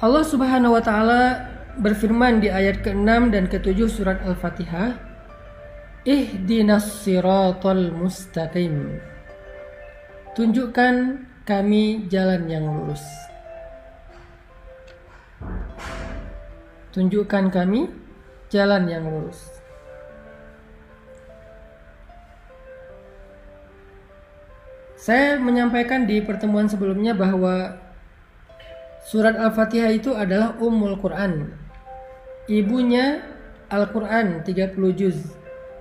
Allah Subhanahu wa taala berfirman di ayat ke-6 dan ke-7 surat Al-Fatihah, "Ihdinas siratal mustaqim." Tunjukkan kami jalan yang lurus. Tunjukkan kami jalan yang lurus. Saya menyampaikan di pertemuan sebelumnya bahwa surat Al-Fatihah itu adalah Ummul Quran. Ibunya Al-Quran 30 juz.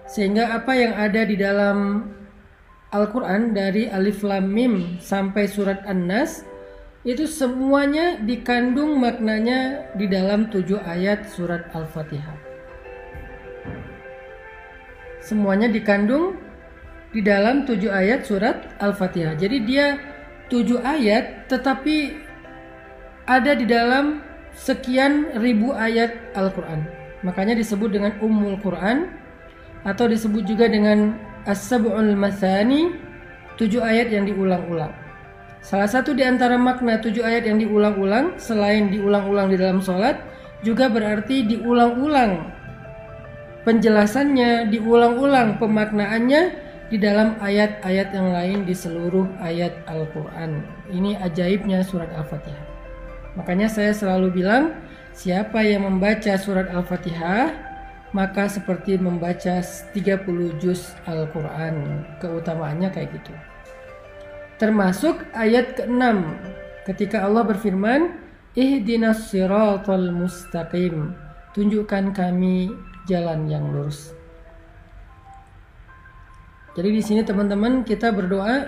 Sehingga apa yang ada di dalam Al-Quran dari Alif Lam Mim sampai surat An-Nas itu semuanya dikandung maknanya di dalam tujuh ayat surat Al-Fatihah. Semuanya dikandung di dalam tujuh ayat surat Al-Fatihah. Jadi dia tujuh ayat tetapi ada di dalam sekian ribu ayat Al-Quran. Makanya disebut dengan Ummul Quran atau disebut juga dengan As-Sab'ul Masani, tujuh ayat yang diulang-ulang. Salah satu di antara makna tujuh ayat yang diulang-ulang selain diulang-ulang di dalam sholat juga berarti diulang-ulang penjelasannya, diulang-ulang pemaknaannya di dalam ayat-ayat yang lain di seluruh ayat Al-Quran. Ini ajaibnya surat Al-Fatihah. Makanya saya selalu bilang, siapa yang membaca surat Al-Fatihah, maka seperti membaca 30 juz Al-Quran. Keutamaannya kayak gitu. Termasuk ayat ke-6 ketika Allah berfirman, Ihdinas siratal mustaqim. Tunjukkan kami jalan yang lurus. Jadi di sini teman-teman kita berdoa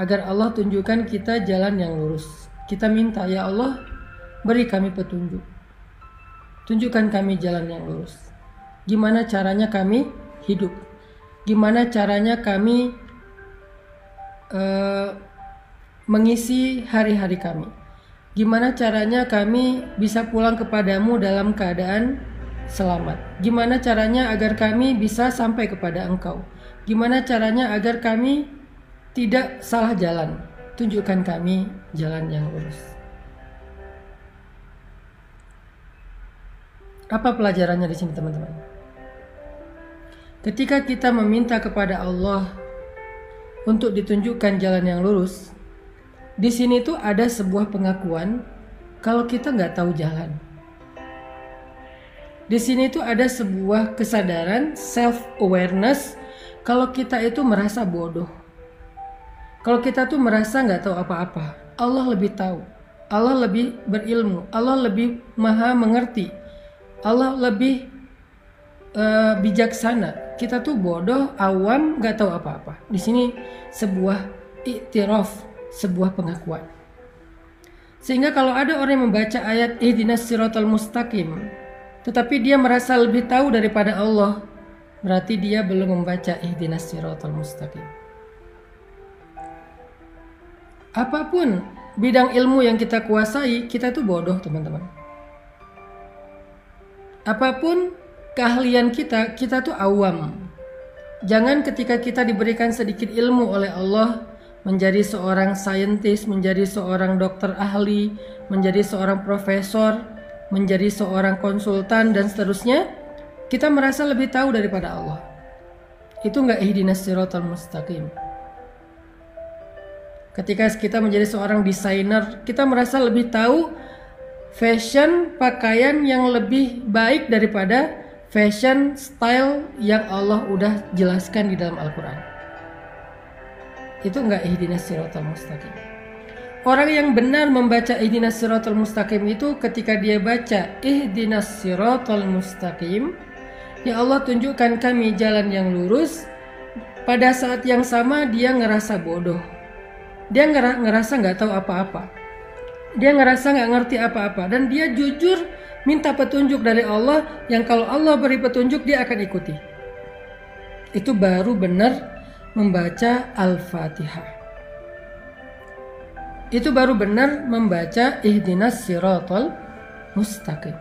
agar Allah tunjukkan kita jalan yang lurus. Kita minta ya Allah beri kami petunjuk. Tunjukkan kami jalan yang lurus. Gimana caranya kami hidup? Gimana caranya kami uh, mengisi hari-hari kami? Gimana caranya kami bisa pulang kepadamu dalam keadaan selamat? Gimana caranya agar kami bisa sampai kepada Engkau? Gimana caranya agar kami tidak salah jalan? Tunjukkan kami jalan yang lurus. Apa pelajarannya di sini, teman-teman? Ketika kita meminta kepada Allah untuk ditunjukkan jalan yang lurus, di sini tuh ada sebuah pengakuan kalau kita nggak tahu jalan. Di sini tuh ada sebuah kesadaran self awareness kalau kita itu merasa bodoh, kalau kita tuh merasa nggak tahu apa-apa, Allah lebih tahu, Allah lebih berilmu, Allah lebih maha mengerti, Allah lebih uh, bijaksana. Kita tuh bodoh, awam, nggak tahu apa-apa. Di sini sebuah iktiraf, sebuah pengakuan. Sehingga kalau ada orang yang membaca ayat ihdinas siratal mustaqim, tetapi dia merasa lebih tahu daripada Allah, berarti dia belum membaca ihdinas siratal mustaqim. Apa pun bidang ilmu yang kita kuasai, kita tuh bodoh, teman-teman. Apa pun keahlian kita, kita tuh awam. Jangan ketika kita diberikan sedikit ilmu oleh Allah, menjadi seorang saintis, menjadi seorang dokter ahli, menjadi seorang profesor, menjadi seorang konsultan dan seterusnya, kita merasa lebih tahu daripada Allah. Itu nggak ihdinas siratal mustaqim. Ketika kita menjadi seorang desainer, kita merasa lebih tahu fashion pakaian yang lebih baik daripada fashion style yang Allah udah jelaskan di dalam Al-Quran. Itu nggak ihdinas siratal mustaqim. Orang yang benar membaca ihdinas siratal mustaqim itu ketika dia baca ihdinas siratal mustaqim, Ya Allah tunjukkan kami jalan yang lurus. Pada saat yang sama dia ngerasa bodoh. Dia ngerasa nggak tahu apa-apa. Dia ngerasa nggak ngerti apa-apa dan dia jujur minta petunjuk dari Allah yang kalau Allah beri petunjuk dia akan ikuti. Itu baru benar membaca Al-Fatihah. Itu baru benar membaca ihdinas siratal mustaqim.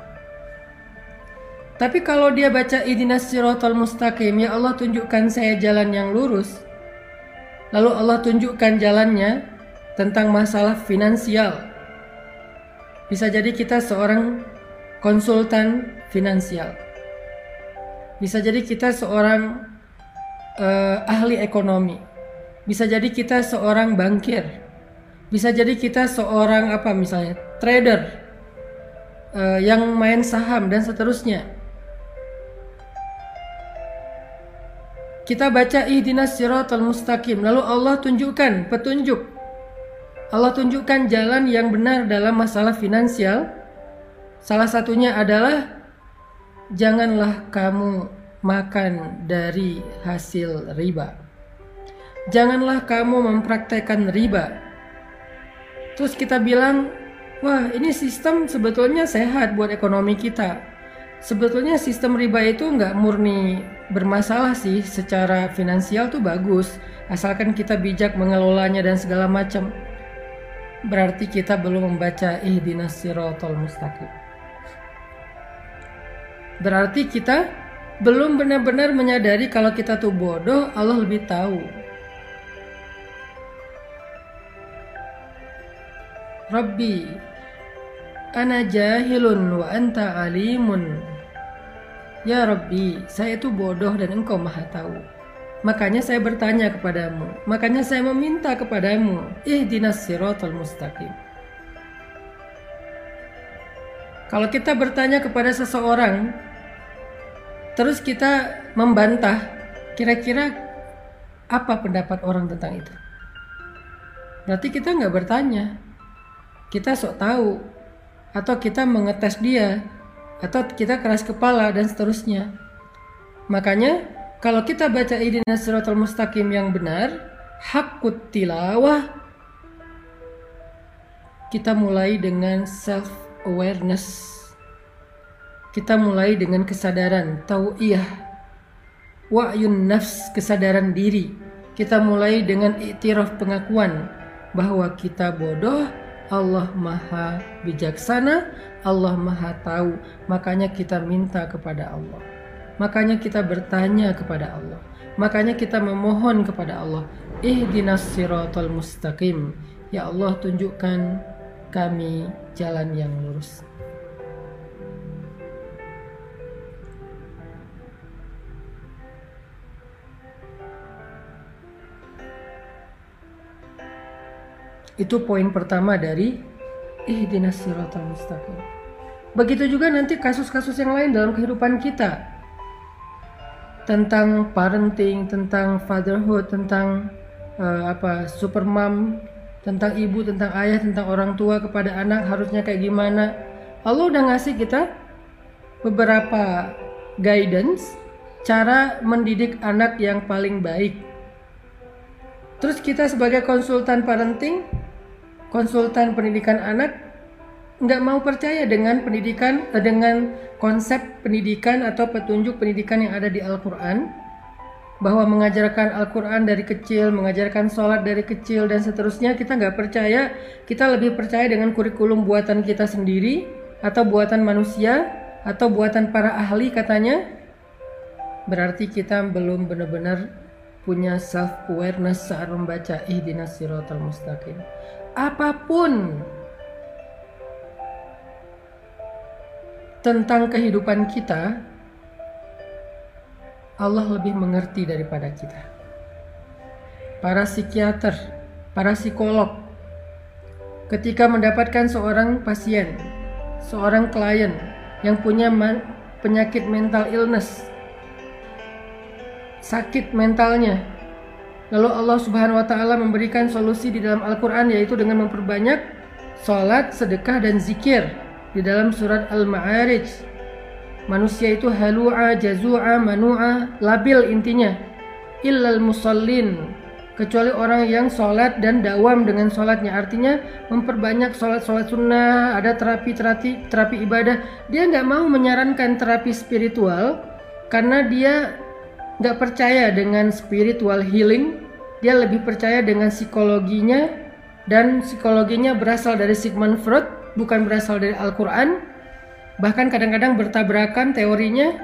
Tapi kalau dia baca idinas siratal mustaqim, ya Allah tunjukkan saya jalan yang lurus. Lalu Allah tunjukkan jalannya tentang masalah finansial. Bisa jadi kita seorang konsultan finansial. Bisa jadi kita seorang uh, ahli ekonomi. Bisa jadi kita seorang bankir. Bisa jadi kita seorang apa misalnya trader uh, yang main saham dan seterusnya. Kita baca ihdinas siratal mustaqim lalu Allah tunjukkan petunjuk Allah tunjukkan jalan yang benar dalam masalah finansial. Salah satunya adalah janganlah kamu makan dari hasil riba. Janganlah kamu mempraktekkan riba. Terus kita bilang, wah ini sistem sebetulnya sehat buat ekonomi kita. Sebetulnya sistem riba itu nggak murni bermasalah sih secara finansial tuh bagus. Asalkan kita bijak mengelolanya dan segala macam berarti kita belum membaca ihdinas siratal mustaqim. Berarti kita belum benar-benar menyadari kalau kita tuh bodoh, Allah lebih tahu. Rabbi, ana jahilun wa anta alimun. Ya Rabbi, saya itu bodoh dan engkau maha tahu. Makanya saya bertanya kepadamu, makanya saya meminta kepadamu, ihdinas siratal mustaqim. Kalau kita bertanya kepada seseorang, terus kita membantah, kira-kira apa pendapat orang tentang itu? Berarti kita nggak bertanya, kita sok tahu, atau kita mengetes dia, atau kita keras kepala dan seterusnya. Makanya kalau kita baca idinas siratal mustaqim yang benar, hakut tilawah, kita mulai dengan self awareness. Kita mulai dengan kesadaran tauiyah, wa'yun nafs, kesadaran diri. Kita mulai dengan iktiraf pengakuan bahwa kita bodoh, Allah Maha bijaksana, Allah Maha tahu. Makanya kita minta kepada Allah. Makanya kita bertanya kepada Allah. Makanya kita memohon kepada Allah. Ihdinas siratal mustaqim. Ya Allah tunjukkan kami jalan yang lurus. Itu poin pertama dari ihdinas siratal mustaqim. Begitu juga nanti kasus-kasus yang lain dalam kehidupan kita tentang parenting, tentang fatherhood, tentang uh, apa super mom, tentang ibu, tentang ayah, tentang orang tua kepada anak harusnya kayak gimana. Allah udah ngasih kita beberapa guidance cara mendidik anak yang paling baik. Terus kita sebagai konsultan parenting, konsultan pendidikan anak nggak mau percaya dengan pendidikan eh, dengan konsep pendidikan atau petunjuk pendidikan yang ada di Al-Quran. Bahwa mengajarkan Al-Quran dari kecil, mengajarkan sholat dari kecil dan seterusnya kita nggak percaya, kita lebih percaya dengan kurikulum buatan kita sendiri atau buatan manusia atau buatan para ahli katanya. Berarti kita belum benar-benar punya self awareness saat membaca ihdinas siratal mustaqim apa pun tentang kehidupan kita, Allah lebih mengerti daripada kita. Para psikiater, para psikolog, ketika mendapatkan seorang pasien, seorang klien yang punya penyakit mental illness, sakit mentalnya, lalu Allah Subhanahu wa Ta'ala memberikan solusi di dalam Al-Quran, yaitu dengan memperbanyak sholat, sedekah, dan zikir di dalam surat Al-Ma'arij. Manusia itu halu'a, jazu'a, manu'a, labil intinya. Illal musallin. Kecuali orang yang sholat dan dawam dengan sholatnya. Artinya memperbanyak sholat-sholat sunnah, ada terapi-terapi terapi ibadah. Dia nggak mau menyarankan terapi spiritual karena dia nggak percaya dengan spiritual healing. Dia lebih percaya dengan psikologinya dan psikologinya berasal dari Sigmund Freud bukan berasal dari Al-Quran, bahkan kadang-kadang bertabrakan teorinya,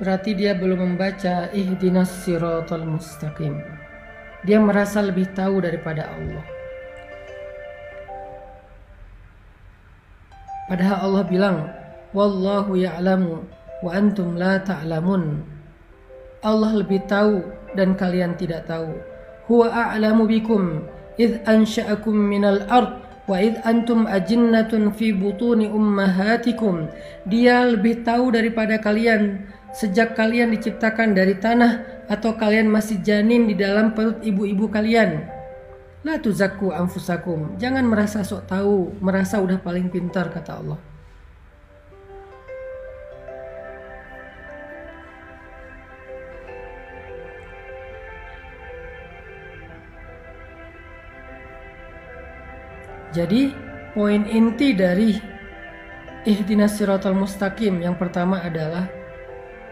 berarti dia belum membaca ihdinas siratal mustaqim. Dia merasa lebih tahu daripada Allah. Padahal Allah bilang, Wallahu ya'lamu wa antum la ta'lamun. Allah lebih tahu dan kalian tidak tahu. Huwa a'lamu bikum id ansha'akum minal ard wa id antum ajinnatun fi butuni ummahatikum. Dia lebih tahu daripada kalian sejak kalian diciptakan dari tanah atau kalian masih janin di dalam perut ibu-ibu kalian. La tuzakku anfusakum. Jangan merasa sok tahu, merasa udah paling pintar kata Allah. Jadi poin inti dari ihdinas siratal mustaqim yang pertama adalah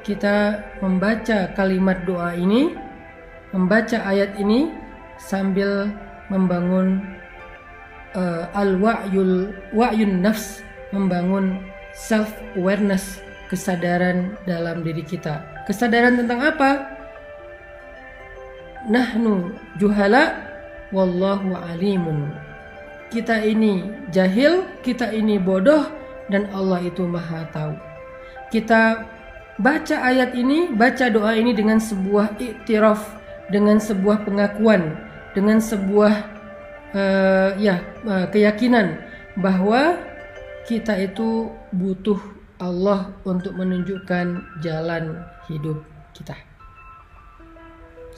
kita membaca kalimat doa ini, membaca ayat ini sambil membangun uh, al-wa'yul wa'yun nafs, membangun self awareness, kesadaran dalam diri kita. Kesadaran tentang apa? Nahnu juhala wallahu alimun kita ini jahil, kita ini bodoh, dan Allah itu maha tahu. Kita baca ayat ini, baca doa ini dengan sebuah iktiraf, dengan sebuah pengakuan, dengan sebuah uh, ya uh, keyakinan bahwa kita itu butuh Allah untuk menunjukkan jalan hidup kita.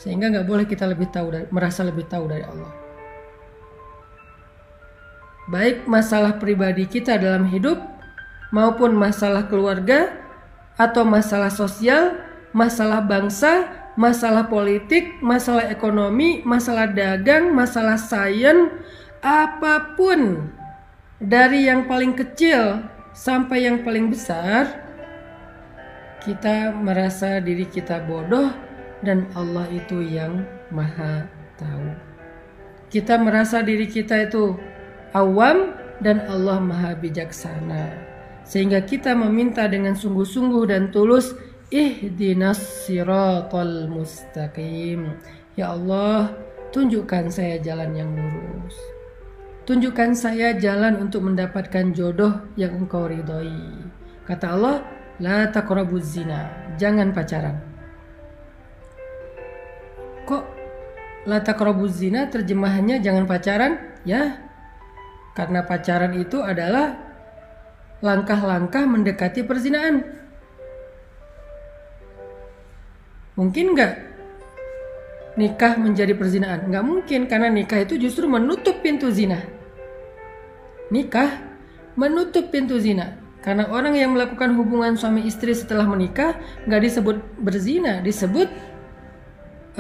Sehingga nggak boleh kita lebih tahu dari, merasa lebih tahu dari Allah baik masalah pribadi kita dalam hidup maupun masalah keluarga atau masalah sosial, masalah bangsa, masalah politik, masalah ekonomi, masalah dagang, masalah sains, apa pun dari yang paling kecil sampai yang paling besar, kita merasa diri kita bodoh dan Allah itu yang maha tahu. Kita merasa diri kita itu awam dan Allah maha bijaksana. Sehingga kita meminta dengan sungguh-sungguh dan tulus ihdinas siratal mustaqim. Ya Allah, tunjukkan saya jalan yang lurus. Tunjukkan saya jalan untuk mendapatkan jodoh yang engkau ridhoi. Kata Allah, la taqrabuz zina. Jangan pacaran. Kok la taqrabuz zina terjemahannya jangan pacaran? Ya, karena pacaran itu adalah langkah-langkah mendekati perzinaan. Mungkin nggak nikah menjadi perzinaan? Nggak mungkin karena nikah itu justru menutup pintu zina. Nikah menutup pintu zina. Karena orang yang melakukan hubungan suami istri setelah menikah nggak disebut berzina, disebut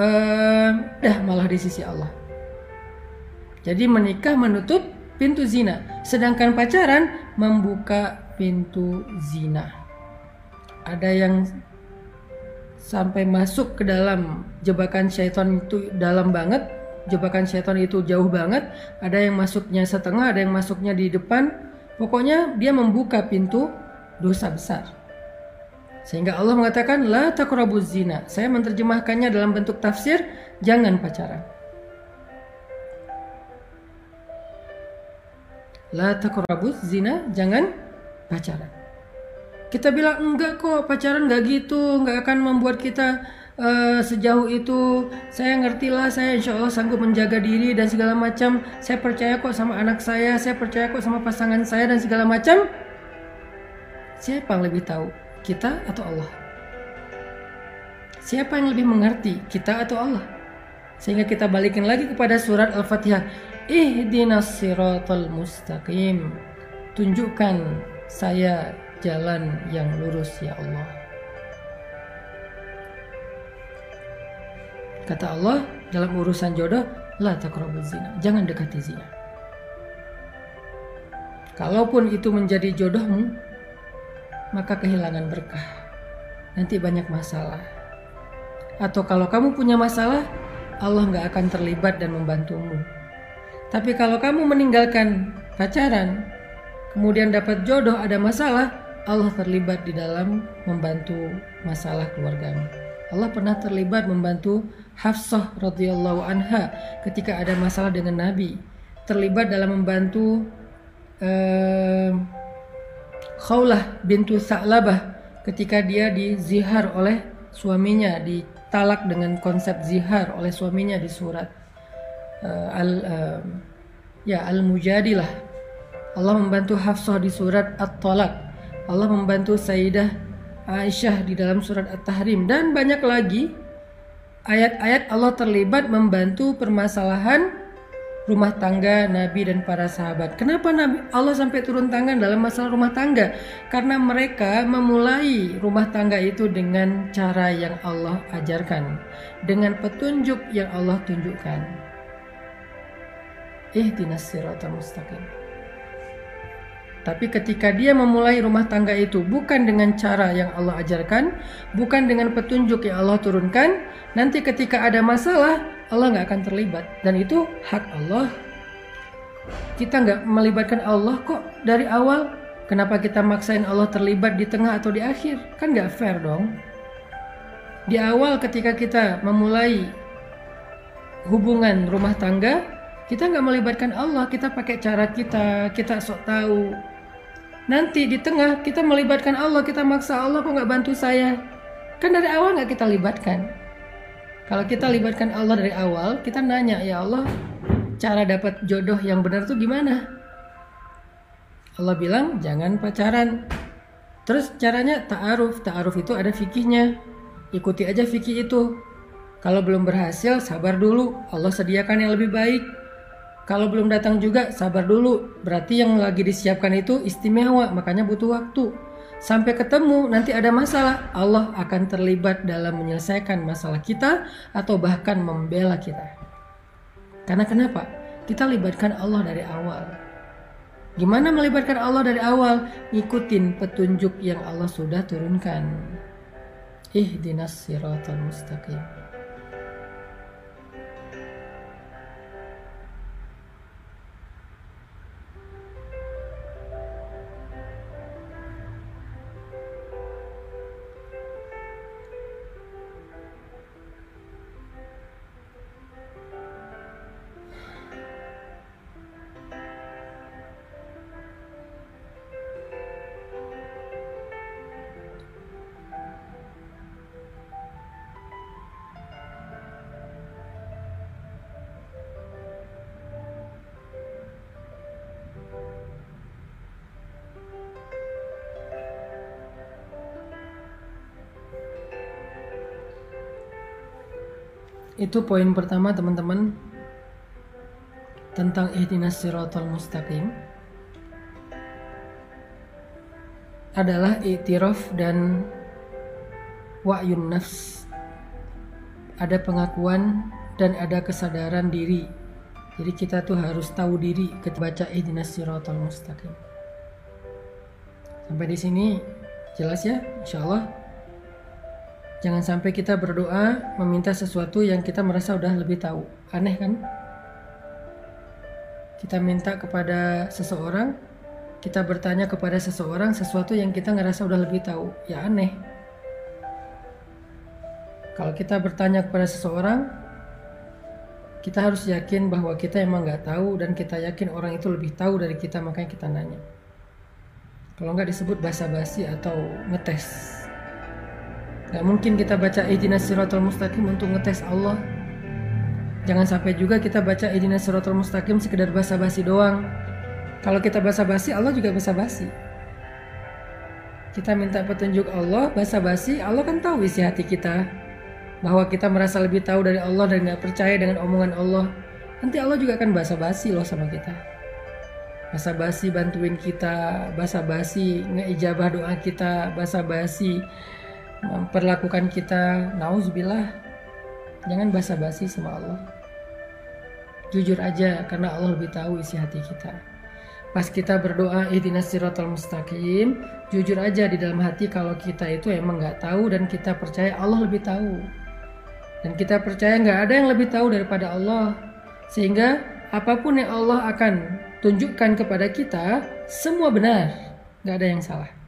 uh, dah malah di sisi Allah. Jadi menikah menutup pintu zina, sedangkan pacaran membuka pintu zina. Ada yang sampai masuk ke dalam jebakan syaitan itu dalam banget, jebakan syaitan itu jauh banget. Ada yang masuknya setengah, ada yang masuknya di depan. Pokoknya dia membuka pintu dosa besar. Sehingga Allah mengatakan la taqrabuz zina. Saya menerjemahkannya dalam bentuk tafsir, jangan pacaran. La takrabuz zina, jangan pacaran. Kita bilang enggak kok, pacaran enggak gitu, enggak akan membuat kita uh, sejauh itu. Saya ngerti lah, saya insya Allah sanggup menjaga diri dan segala macam. Saya percaya kok sama anak saya, saya percaya kok sama pasangan saya dan segala macam. Siapa yang lebih tahu, kita atau Allah? Siapa yang lebih mengerti, kita atau Allah? Sehingga kita balikin lagi kepada surat Al-Fatihah. Ihdinas siratal mustaqim. Tunjukkan saya jalan yang lurus ya Allah. Kata Allah dalam urusan jodoh la taqrabuz zina. Jangan dekati zina. Kalaupun itu menjadi jodohmu maka kehilangan berkah. Nanti banyak masalah. Atau kalau kamu punya masalah Allah nggak akan terlibat dan membantumu tapi kalau kamu meninggalkan pacaran, kemudian dapat jodoh ada masalah, Allah terlibat di dalam membantu masalah keluargamu. Allah pernah terlibat membantu Hafsah radhiyallahu anha ketika ada masalah dengan Nabi. Terlibat dalam membantu eh, Khawlah bintu Sa'labah ketika dia dizihar oleh suaminya, ditalak dengan konsep zihar oleh suaminya di surat uh, al uh, ya al mujadilah. Allah membantu Hafsah di surat At-Talaq. Allah membantu Sayyidah Aisyah di dalam surat At-Tahrim dan banyak lagi ayat-ayat Allah terlibat membantu permasalahan rumah tangga Nabi dan para sahabat. Kenapa Nabi Allah sampai turun tangan dalam masalah rumah tangga? Karena mereka memulai rumah tangga itu dengan cara yang Allah ajarkan, dengan petunjuk yang Allah tunjukkan. Ihdinas siratal mustaqim. Tapi ketika dia memulai rumah tangga itu bukan dengan cara yang Allah ajarkan, bukan dengan petunjuk yang Allah turunkan, nanti ketika ada masalah, Allah nggak akan terlibat. Dan itu hak Allah. Kita nggak melibatkan Allah kok dari awal. Kenapa kita maksain Allah terlibat di tengah atau di akhir? Kan nggak fair dong. Di awal ketika kita memulai hubungan rumah tangga kita nggak melibatkan Allah. Kita pakai cara kita kita sok tahu. Nanti di tengah kita melibatkan Allah. Kita maksa Allah kok nggak bantu saya? Kan dari awal nggak kita libatkan kalau kita libatkan Allah dari awal, kita nanya, ya Allah, cara dapat jodoh yang benar tuh gimana? Allah bilang, jangan pacaran. Terus caranya ta'aruf. Ta'aruf itu ada fikihnya. Ikuti aja fikih itu. Kalau belum berhasil, sabar dulu. Allah sediakan yang lebih baik. Kalau belum datang juga, sabar dulu. Berarti yang lagi disiapkan itu istimewa, makanya butuh waktu sampai ketemu nanti ada masalah. Allah akan terlibat dalam menyelesaikan masalah kita atau bahkan membela kita. Karena kenapa? Kita libatkan Allah dari awal. Gimana melibatkan Allah dari awal? Ngikutin petunjuk yang Allah sudah turunkan. Ihdinas siratal mustaqim Itu poin pertama teman-teman tentang ihdinas siratal mustaqim adalah itiraf dan wa'yun nafs. Ada pengakuan dan ada kesadaran diri. Jadi kita tuh harus tahu diri ketika baca ihdinas siratal mustaqim. Sampai di sini jelas ya, insyaallah. Jangan sampai kita berdoa meminta sesuatu yang kita merasa udah lebih tahu. Aneh kan? Kita minta kepada seseorang, kita bertanya kepada seseorang sesuatu yang kita ngerasa udah lebih tahu. Ya aneh. Kalau kita bertanya kepada seseorang, kita harus yakin bahwa kita emang nggak tahu dan kita yakin orang itu lebih tahu dari kita makanya kita nanya. Kalau nggak disebut basa-basi atau ngetes. Gak mungkin kita baca ihdinas siratal mustaqim untuk ngetes Allah. Jangan sampai juga kita baca ihdinas siratal mustaqim sekedar basa-basi doang. Kalau kita basa-basi, Allah juga basa-basi. Kita minta petunjuk Allah, basa-basi, Allah kan tahu isi hati kita. Bahwa kita merasa lebih tahu dari Allah dan gak percaya dengan omongan Allah. Nanti Allah juga akan basa-basi loh sama kita. Basa-basi bantuin kita, basa-basi ngeijabah doa kita, basa-basi memperlakukan kita nauzubillah jangan basa-basi sama Allah. Jujur aja karena Allah lebih tahu isi hati kita. Pas kita berdoa ihdinas siratal mustaqim jujur aja di dalam hati kalau kita itu emang nggak tahu dan kita percaya Allah lebih tahu. Dan kita percaya nggak ada yang lebih tahu daripada Allah. Sehingga apa pun yang Allah akan tunjukkan kepada kita semua benar. Nggak ada yang salah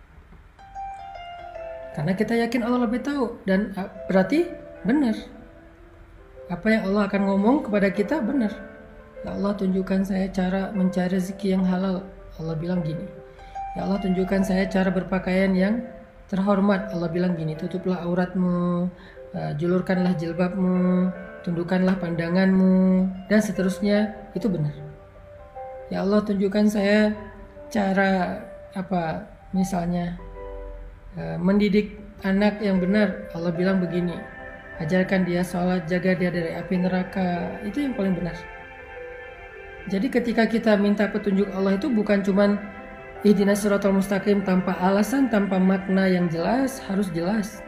karena kita yakin Allah lebih tahu dan ah, berarti benar. Apa yang Allah akan ngomong kepada kita benar. Ya Allah tunjukkan saya cara mencari rezeki yang halal. Allah bilang gini. Ya Allah tunjukkan saya cara berpakaian yang terhormat. Allah bilang gini, tutuplah auratmu, uh, julurkanlah jilbabmu, tundukkanlah pandanganmu, dan seterusnya. Itu benar. Ya Allah tunjukkan saya cara apa misalnya mendidik anak yang benar. Allah bilang begini, ajarkan dia sholat, jaga dia dari api neraka. Itu yang paling benar. Jadi ketika kita minta petunjuk Allah itu bukan cuman Ihdinas siratal mustaqim tanpa alasan, tanpa makna yang jelas, harus jelas.